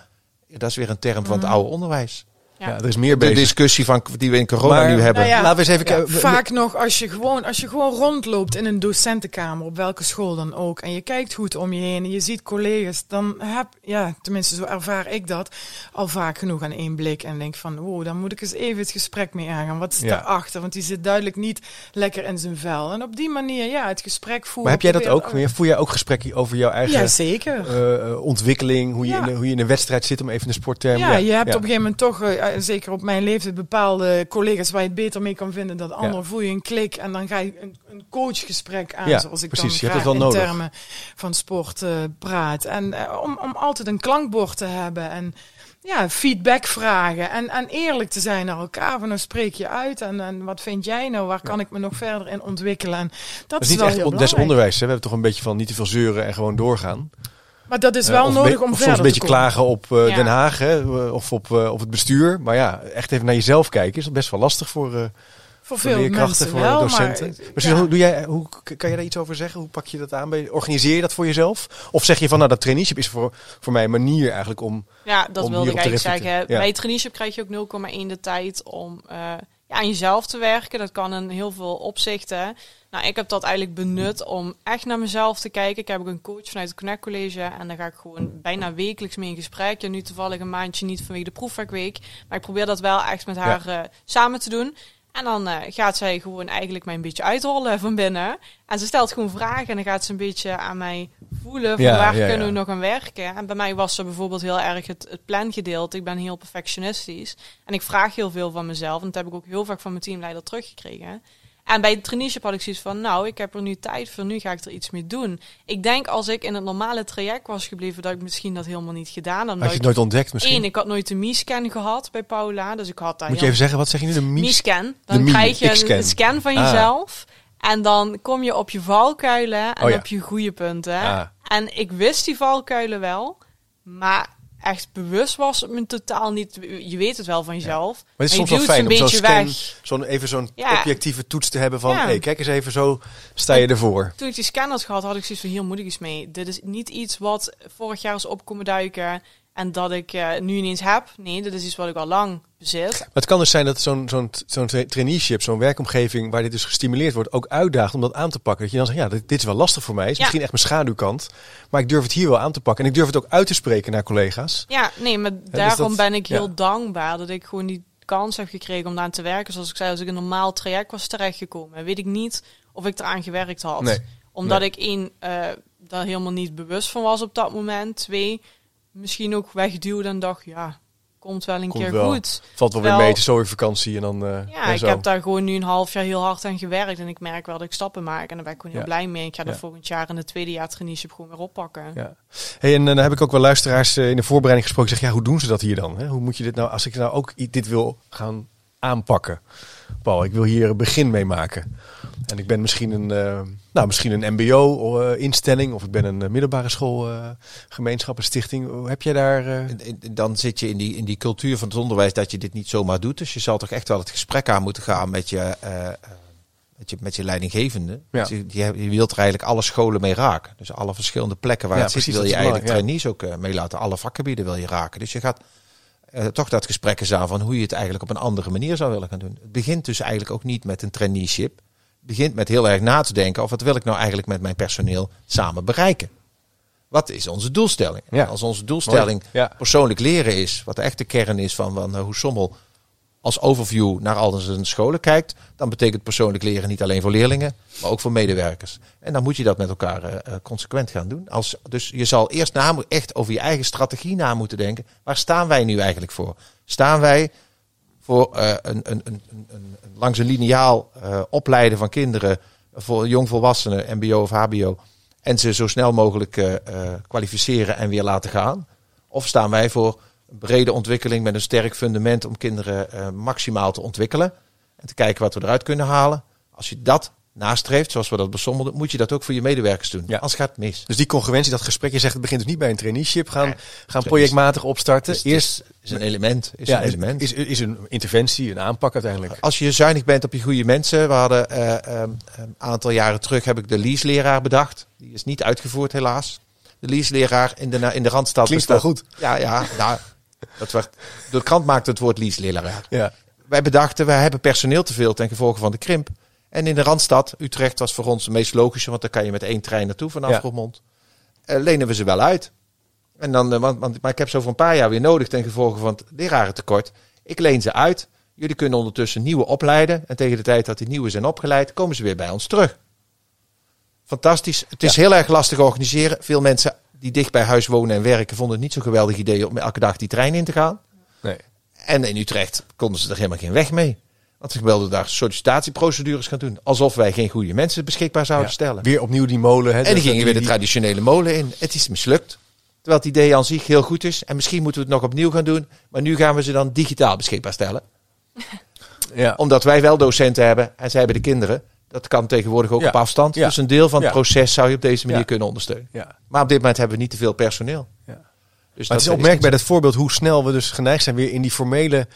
Dat is weer een term van het oude onderwijs. Ja. Ja. er is meer De bezig. discussie van, die we in corona Maar- nu hebben. Nou ja, Laten we eens even Ja, kijken. vaak nog als je, gewoon, als je gewoon rondloopt in een docentenkamer, op welke school dan ook, en je kijkt goed om je heen en je ziet collega's, dan heb, ja, tenminste zo ervaar ik dat, al vaak genoeg aan één blik en denk van, wow, dan moet ik eens even het gesprek mee aangaan. Wat is Ja. daarachter? Want die zit duidelijk niet lekker in zijn vel. En op die manier, ja, het gesprek voeren. Maar heb jij dat ook? Voer jij ook gesprekken over jouw eigen Ja, zeker. eh, eh, ontwikkeling? Hoe je, Ja. in de, hoe je in een wedstrijd zit, om even een sportterm. Ja, je hebt ja. op een gegeven moment toch, eh, zeker op mijn leeftijd, bepaalde collega's waar je het beter mee kan vinden dan anderen. Voel je een klik en dan ga je een, een coachgesprek aan, Ja, zoals ik precies. Je dan hebt graag het wel in nodig. termen van sport eh, praat. En eh, om, om altijd een klankbord te hebben en ja, feedback vragen en, en eerlijk te zijn naar elkaar. Van nou spreek je uit en, en wat vind jij nou, waar kan ik me nog verder in ontwikkelen? En dat, Dat is niet wel echt heel on- belangrijk. desonderwijs. Hè? We hebben toch een beetje van niet te veel zeuren en gewoon doorgaan. Maar dat is Eh, wel of nodig om of verder soms een beetje te komen. klagen op eh, Ja. Den Haag hè? eh, of op, op het bestuur. Maar ja, echt even naar jezelf kijken is dat best wel lastig voor, eh, Voor voor veel leerkrachten, mensen voor wel, docenten. maar... Ja. hoe, doe jij, hoe, kan je daar iets over zeggen? Hoe pak je dat aan? Ben je- Organiseer je dat voor jezelf? Of zeg je van, nou, dat traineeship is voor, voor mij een manier eigenlijk om... Ja, dat Om wilde ik eigenlijk zeggen. Ja. Bij het traineeship krijg je ook 0,1 de tijd om eh, ja, aan jezelf te werken. Dat kan in heel veel opzichten. Nou, ik heb dat eigenlijk benut om echt naar mezelf te kijken. Ik heb ook een coach vanuit het Connect College. En daar ga ik gewoon bijna wekelijks mee in gesprek. Ja, nu toevallig een maandje niet vanwege de proefwerkweek. Maar ik probeer dat wel echt met haar eh, samen te doen. En dan eh, gaat zij gewoon eigenlijk mij een beetje uitrollen van binnen. En ze stelt gewoon vragen en dan gaat ze een beetje aan mij voelen van Ja, waar ja, kunnen we nog aan werken. En bij mij was ze bijvoorbeeld heel erg het, het plangedeelte. Ik ben heel perfectionistisch. En ik vraag heel veel van mezelf. En dat heb ik ook heel vaak van mijn teamleider teruggekregen. En bij het traineeship had ik zoiets van, nou, ik heb er nu tijd voor, nu ga ik er iets mee doen. Ik denk als ik in het normale traject was gebleven, dat ik misschien dat helemaal niet gedaan had. Had je het nooit ontdekt misschien? Eén, ik had nooit de MI-scan gehad bij Paula, dus ik had daar Moet je heel- even zeggen, wat zeg je nu? De mies? MI-scan. Dan krijg je een scan van Ah. jezelf. En dan kom je op je valkuilen en Oh ja. op je goede punten. Ah. En ik wist die valkuilen wel, maar echt bewust was het me totaal niet. Je weet het wel van jezelf. Maar het is soms wel fijn om zo'n scan, zo'n, even zo'n Ja. objectieve toets te hebben van... Ja. hey, kijk eens even, zo sta je ervoor. Toen ik die scan had gehad, had ik zoiets van hier moet ik mee. Dit is niet iets wat vorig jaar is opkomen duiken en dat ik eh, nu ineens heb. Nee, dit is iets wat ik al lang bezit. Maar het kan dus zijn dat zo'n zo'n zo'n tra- traineeship, zo'n werkomgeving waar dit dus gestimuleerd wordt, ook uitdaagt om dat aan te pakken. Dat je dan zegt, ja, dit, dit is wel lastig voor mij. Het is Ja. misschien echt mijn schaduwkant. Maar ik durf het hier wel aan te pakken. En ik durf het ook uit te spreken naar collega's. Ja, nee, maar daarom dus dat- ben ik heel ja. dankbaar dat ik gewoon die kans heb gekregen om daar te werken. Zoals ik zei, als ik een normaal traject was terechtgekomen, weet ik niet of ik eraan gewerkt had. Nee. Omdat Nee. ik één, eh daar helemaal niet bewust van was op dat moment. Twee, misschien ook wegduwde en dacht, ja, komt wel een Komt keer wel. goed. Valt wel weer mee, het is zo weer vakantie en dan... eh, Ja, en ik zo. heb daar gewoon nu een half jaar heel hard aan gewerkt. En ik merk wel dat ik stappen maak. En daar ben ik gewoon heel Ja. blij mee. Ik ga dat Ja. volgend jaar in het tweede jaar traineeship gewoon weer oppakken. Ja. Hey, en eh, dan heb ik ook wel luisteraars eh, in de voorbereiding gesproken. Zeg, ja, hoe doen ze dat hier dan? Hoe moet je dit nou, als ik nou ook dit wil gaan aanpakken? Paul, ik wil hier een begin mee maken. En ik ben misschien een, eh, nou, misschien een mbo-instelling of ik ben een eh, middelbare school, eh, gemeenschap, een stichting. Heb jij daar... eh, Dan zit je in die, in die cultuur van het onderwijs dat je dit niet zomaar doet. Dus je zal toch echt wel het gesprek aan moeten gaan met je, eh, eh, met je, met je leidinggevende. Ja. Dus je, je, wilt er eigenlijk alle scholen mee raken. Dus alle verschillende plekken waar Ja, het zit, wil je eigenlijk trainees ook eh, mee laten. Alle vakgebieden wil je raken. Dus je gaat eh, toch dat gesprek eens aan van hoe je het eigenlijk op een andere manier zou willen gaan doen. Het begint dus eigenlijk ook niet met een traineeship. Het begint met heel erg na te denken of wat wil ik nou eigenlijk met mijn personeel samen bereiken. Wat is onze doelstelling? Ja. Als onze doelstelling. Ja. persoonlijk leren is, wat de echte kern is van, van eh, hoe Sommel als overview naar al zijn scholen kijkt, dan betekent persoonlijk leren niet alleen voor leerlingen, maar ook voor medewerkers. En dan moet je dat met elkaar eh, eh, consequent gaan doen. Als, dus je zal eerst na, echt over je eigen strategie na moeten denken. Waar staan wij nu eigenlijk voor? Staan wij voor eh, een, een, een, een, langs een lineaal opleiden van kinderen voor jongvolwassenen, mbo of hbo, en ze zo snel mogelijk kwalificeren en weer laten gaan? Of staan wij voor brede ontwikkeling met een sterk fundament om kinderen eh, maximaal te ontwikkelen en te kijken wat we eruit kunnen halen? Als je dat nastreeft, zoals we dat besommelden, moet je dat ook voor je medewerkers doen. Ja. Anders gaat het mis. Dus die congruentie, dat gesprek, je zegt het begint dus niet bij een traineeship. Gaan, Nee. gaan projectmatig opstarten. Dus Eerst is een element. Is ja, een element. Is, is een interventie, een aanpak uiteindelijk. Als je zuinig bent op je goede mensen. We hadden eh, ehm, een aantal jaren terug heb ik de leaseleraar bedacht. Die is niet uitgevoerd helaas. De leaseleraar in de, in de Randstad. Klinkt wel goed. Ja, ja. Nou, dat werd, de krant maakte het woord leaseleraar. Ja. Wij bedachten, wij hebben personeel te veel ten gevolge van de krimp. En in de Randstad, Utrecht was voor ons het meest logische. Want daar kan je met één trein naartoe vanaf Ja. Roermond. Eh, lenen we ze wel uit. En dan, eh, want, want, maar ik heb ze over een paar jaar weer nodig ten gevolge van het lerarentekort. Ik leen ze uit. Jullie kunnen ondertussen nieuwe opleiden. En tegen de tijd dat die nieuwe zijn opgeleid, komen ze weer bij ons terug. Fantastisch. Het is heel erg lastig organiseren. Veel mensen die dicht bij huis wonen en werken vonden het niet zo'n geweldig idee om elke dag die trein in te gaan. Nee. En in Utrecht konden ze er helemaal geen weg mee. Want ze wilden daar sollicitatieprocedures gaan doen. Alsof wij geen goede mensen beschikbaar zouden Ja. stellen. Weer opnieuw die molen. Hè, En die gingen weer de traditionele molen in. Het is mislukt. Terwijl het idee aan zich heel goed is. En misschien moeten we het nog opnieuw gaan doen. Maar nu gaan we ze dan digitaal beschikbaar stellen. Ja. Omdat wij wel docenten hebben en zij hebben de kinderen. Dat kan tegenwoordig ook Ja. op afstand. Ja. Dus een deel van het proces zou je op deze manier kunnen ondersteunen. ja. Maar op dit moment hebben we niet te veel personeel. Ja. Dus Maar het is opmerkelijk bij dat voorbeeld hoe snel we dus geneigd zijn weer in die formele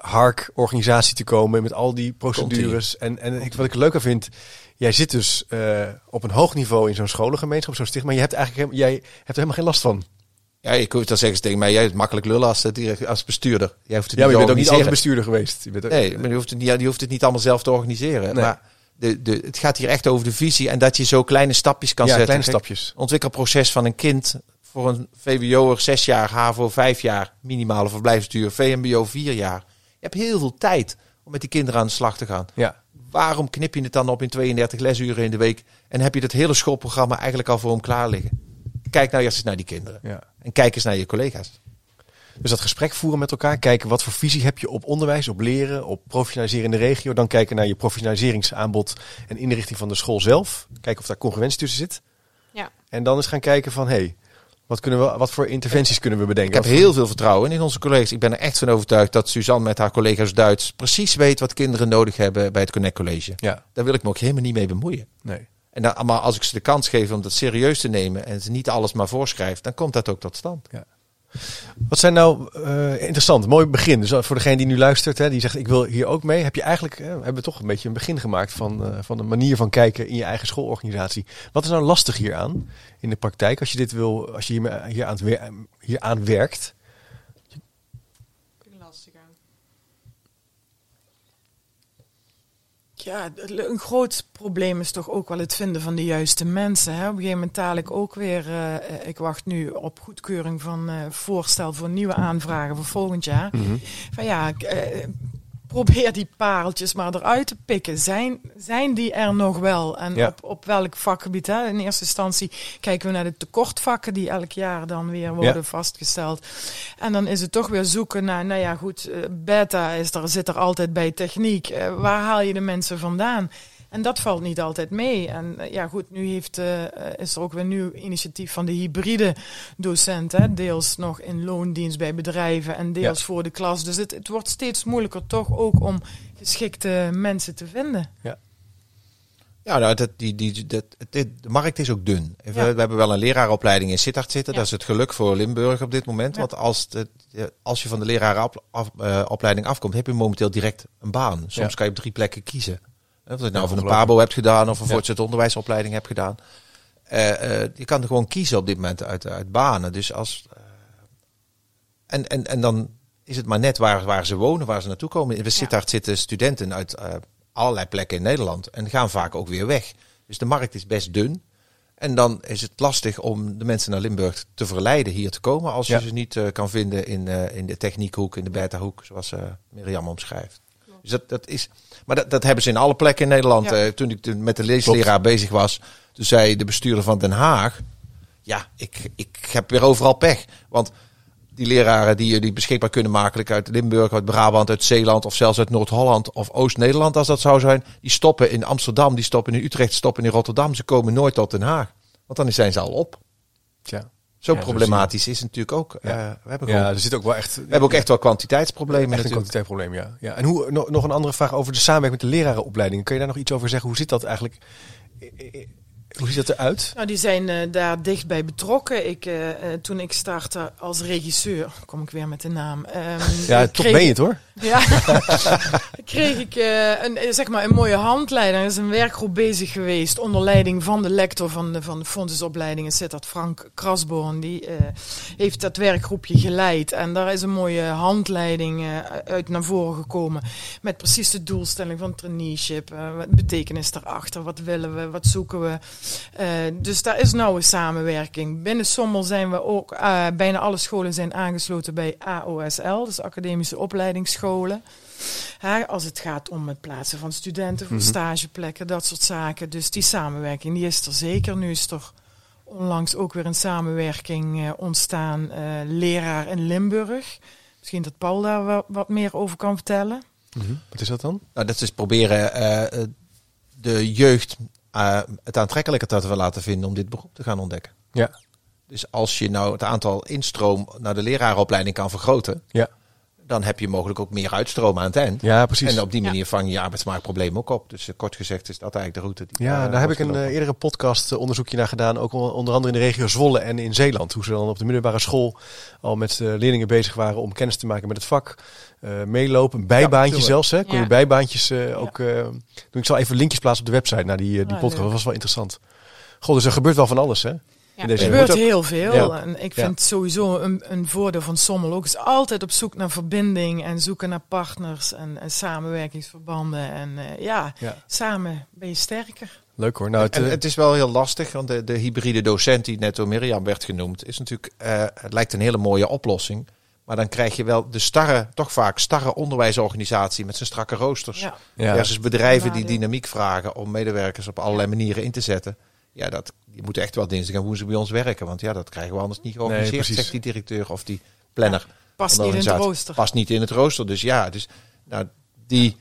hark-organisatie te komen met al die procedures. En, en ik, wat ik leuker vind, jij zit dus eh, op een hoog niveau in zo'n scholengemeenschap, zo'n sticht, maar je hebt eigenlijk jij hebt er helemaal geen last van. Ja, ik hoef dan zeggen ze tegen mij, jij hebt makkelijk lullen als, eh, als bestuurder. Jij hoeft het Ja, maar je bent ook niet altijd bestuurder geweest. Je bent ook- Nee, maar je hoeft, het niet, je hoeft het niet allemaal zelf te organiseren. Nee. Maar de, de, het gaat hier echt over de visie en dat je zo kleine stapjes kan ja, zetten. kleine Kijk, stapjes. ontwikkelproces van een kind voor een VWO'er zes jaar, HAVO vijf jaar, minimale verblijfsduur, VMBO vier jaar. Je hebt heel veel tijd om met die kinderen aan de slag te gaan. Ja. Waarom knip je het dan op in 32 lesuren in de week en heb je dat hele schoolprogramma eigenlijk al voor hem klaar liggen? Kijk nou eerst eens naar die kinderen Ja. en kijk eens naar je collega's. Dus dat gesprek voeren met elkaar, kijken wat voor visie heb je op onderwijs, op leren, op professionaliseren in de regio. Dan kijken naar je professionaliseringsaanbod en inrichting van de school zelf. Kijken of daar congruentie tussen zit. Ja. En dan eens gaan kijken van, hé, hey, wat, kunnen we, wat voor interventies kunnen we Ik bedenken? heb Wat voor- heel veel vertrouwen in onze collega's. Ik ben er echt van overtuigd dat Suzanne met haar collega's Duits precies weet wat kinderen nodig hebben bij het Connect College. Ja, Daar wil ik me ook helemaal niet mee bemoeien. nee. En dan, maar als ik ze de kans geef om dat serieus te nemen en ze niet alles maar voorschrijft, dan komt dat ook tot stand. Wat zijn nou eh, interessant, mooi begin. Dus voor degene die nu luistert, hè, die zegt ik wil hier ook mee. Heb je eigenlijk, eh, we toch een beetje een begin gemaakt van, eh, van een manier van kijken in je eigen schoolorganisatie. Wat is nou lastig hieraan in de praktijk als je dit wil, als je hier, aan, hier aan werkt? Lastig aan. Ja, een groot probleem is toch ook wel het vinden van de juiste mensen. Hè? Op een gegeven moment taal ik ook weer, eh, ik wacht nu op goedkeuring van eh, voorstel voor nieuwe aanvragen voor volgend jaar. Van ja, ik, eh, probeer die pareltjes maar eruit te pikken. Zijn, zijn die er nog wel? En Ja. op, op welk vakgebied? Hè? In eerste instantie kijken we naar de tekortvakken die elk jaar dan weer worden Ja. vastgesteld. En dan is het toch weer zoeken naar, nou ja, goed, eh, beta is er, zit er altijd bij techniek. Eh, waar haal je de mensen vandaan? En dat valt niet altijd mee. En eh, ja, goed, nu heeft, eh, is er ook weer een nieuw initiatief van de hybride docent. Hè? Deels nog in loondienst bij bedrijven en deels Ja. voor de klas. Dus het, het wordt steeds moeilijker toch ook om geschikte mensen te vinden. Ja, nou, dat, die, die, dat, dit- de markt is ook dun. We, Ja. we hebben wel een leraaropleiding in Sittard zitten. Ja. Dat is het geluk voor Limburg op dit moment. Ja. Want als, de, als je van de lerarenopleiding afkomt, heb je momenteel direct een baan. Soms Ja. kan je op drie plekken kiezen. Of je het Ja, nou voor een. PABO hebt gedaan of een Ja. voortgezet onderwijsopleiding hebt gedaan. Eh, eh, je kan er gewoon kiezen op dit moment uit, uit banen. Dus als, eh, en, en, en dan is het maar net waar, waar ze wonen, waar ze naartoe komen. In de Sittard zitten studenten uit allerlei plekken in Nederland en gaan vaak ook weer weg. Dus de markt is best dun. En dan is het lastig om de mensen naar Limburg te verleiden hier te komen. Als je ze niet kan vinden in, eh, in de techniekhoek, in de beta-hoek, zoals eh Mirjam omschrijft. Dus dat, dat is, maar dat, dat hebben ze in alle plekken in Nederland. Ja. Eh, toen ik met de leesleraar bezig was, toen zei de bestuurder van Den Haag... Ja, ik, ik heb weer overal pech. Want die leraren die die beschikbaar kunnen maken uit Limburg, uit Brabant, uit Zeeland of zelfs uit Noord-Holland of Oost-Nederland als dat zou zijn, die stoppen in Amsterdam, die stoppen in Utrecht, stoppen in Rotterdam. Ze komen nooit tot Den Haag. Want dan zijn ze al op. Tja. Zo Ja, zo problematisch is het natuurlijk ook. Ja. Eh, we hebben, gewoon, Ja, er zit ook wel echt, we hebben ook echt wel kwantiteitsproblemen echt een kwantiteitsprobleem, ja. ja. En hoe, nog een andere vraag over de samenwerking met de lerarenopleiding. Kun je daar nog iets over zeggen? Hoe zit dat eigenlijk? Hoe ziet dat eruit? Nou, die zijn eh, daar dichtbij betrokken. Ik, eh, eh, toen ik startte als regisseur, kom ik weer met de naam. ehm, Ja, toch ben je het hoor. Ja, kreeg ik een, zeg maar een mooie handleiding. Er is een werkgroep bezig geweest onder leiding van de lector van de, van de fondsenopleiding in Sittard, Frank Krasboorn. Die heeft dat werkgroepje geleid. En daar is een mooie handleiding uit naar voren gekomen. Met precies de doelstelling van traineeship. wat betekenis daarachter? Wat willen we? Wat zoeken we? Eh, dus daar is nauwe samenwerking. Binnen Sommel zijn we ook, eh, bijna alle scholen zijn aangesloten bij AOSL, dus Academische Opleidingsscholen. Hè, als het gaat om het plaatsen van studenten voor Mhm. stageplekken, dat soort zaken. Dus die samenwerking die is er zeker. Nu is er onlangs ook weer een samenwerking eh, ontstaan, eh, leraar in Limburg. Misschien dat Paul daar wat, wat meer over kan vertellen. Wat is dat dan? Nou, dat is proberen de jeugd eh, het aantrekkelijker te laten vinden om dit beroep te gaan ontdekken. Ja. Dus als je nou het aantal instroom naar de leraaropleiding kan vergroten, Ja, dan heb je mogelijk ook meer uitstroom aan het eind. ja precies. En op die Ja. manier vang je je arbeidsmarktprobleem ook op. Dus eh, kort gezegd is dat eigenlijk de route. Die Ja, eh, daar heb ik een eh, eerdere podcast onderzoekje naar gedaan. Ook on- onder andere in de regio Zwolle en in Zeeland. Hoe ze dan op de middelbare school al met leerlingen bezig waren om kennis te maken met het vak. Eh, meelopen, een bijbaantje zelfs. Hè. Kon je bijbaantjes eh, ook eh, doen. Ik zal even linkjes plaatsen op de website naar die, die Ah, podcast. leuk. Dat was wel interessant. Goh, dus er gebeurt wel van alles hè. Ja. Er gebeurt heel veel. Ja. En ik Ja. vind sowieso een, een voordeel van Sommel ook is altijd op zoek naar verbinding en zoeken naar partners en, en samenwerkingsverbanden. En eh, ja, Ja, samen ben je sterker. leuk hoor. Nou, het, En eh, het is wel heel lastig, want de, de hybride docent die net door Mirjam werd genoemd, is natuurlijk, eh, het lijkt een hele mooie oplossing. Maar dan krijg je wel de starre, toch vaak starre onderwijsorganisatie met zijn strakke roosters. Ja. ja. Versus bedrijven die dynamiek vragen om medewerkers op allerlei manieren in te zetten. Ja, dat, die moeten echt wel dinsdag en woensdag bij ons werken. Want ja, dat krijgen we anders niet georganiseerd, precies. zegt die directeur of die planner. Past niet in het rooster. Past niet in het rooster. Dus ja, dus, nou, die,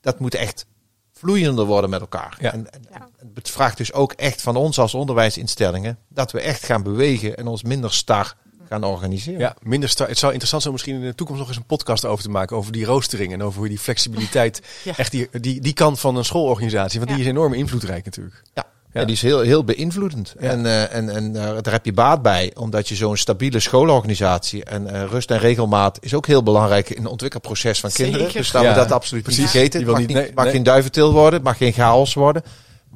dat moet echt vloeiender worden met elkaar. Ja. En, en, Ja. en het vraagt dus ook echt van ons als onderwijsinstellingen dat we echt gaan bewegen en ons minder star gaan organiseren. Ja, minder sta- Het zou interessant zijn om misschien in de toekomst nog eens een podcast over te maken. Over die roostering en over hoe die flexibiliteit. Ja. Echt die, die, die kant van een schoolorganisatie. Want die is enorm invloedrijk natuurlijk. Ja. Ja. Die is heel, heel beïnvloedend. Ja. En, eh, en, en eh, daar heb je baat bij, omdat je zo'n stabiele schoolorganisatie en eh, rust en regelmaat is ook heel belangrijk in het ontwikkelproces van Zeker. kinderen. Dus laten Ja, we dat absoluut precies. niet vergeten. Je Het wil mag, niet- niet, nee, mag nee. geen duiventil worden, het mag geen chaos worden.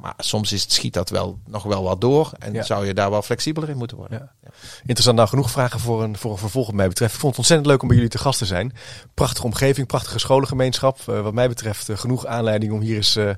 Maar soms is het, schiet dat wel nog wel wat door en Ja. zou je daar wel flexibeler in moeten worden. Ja. Interessant. Nou, genoeg vragen voor een, voor een vervolg wat mij betreft. Ik vond het ontzettend leuk om bij jullie te gast te zijn. Prachtige omgeving, prachtige scholengemeenschap. Eh, wat mij betreft eh, genoeg aanleiding om hier eens eh,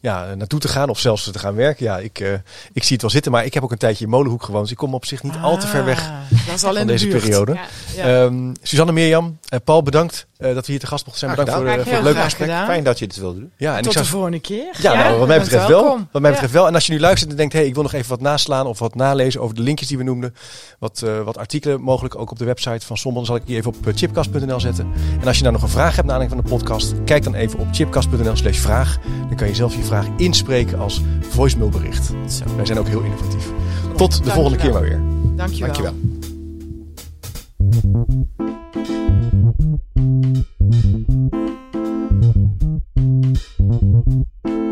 ja, naartoe te gaan of zelfs te gaan werken. Ja, ik, eh, ik zie het wel zitten, maar ik heb ook een tijdje in Molenhoek gewoond. Dus ik kom op zich niet al te ver weg Dat is al van de deze buurt. periode. Ja. Ja. Ehm, Suzanne Mirjam, Paul, bedankt eh, dat we hier te gast mochten zijn. Bedankt voor, het leuke gesprek. Fijn dat je het wilde doen. Ja, en ik Tot zou de volgende keer. Ja, nou, wat mij betreft wel. Wat mij betreft wel. En als je nu luistert en denkt, hey, ik wil nog even wat naslaan of wat nalezen over de linkjes die we noemden. Wat, eh, wat artikelen mogelijk ook op de website van Sommel. zal ik die even op eh, chipcast.nl zetten. En als je nou nog een vraag hebt naar aanleiding van de podcast, kijk dan even op chipcast.nl slash vraag. Dan kan je zelf je vraag inspreken als voicemailbericht. Zo. Wij zijn ook heel innovatief. Tot de volgende keer maar weer. Dankjewel. Dankjewel. Thank.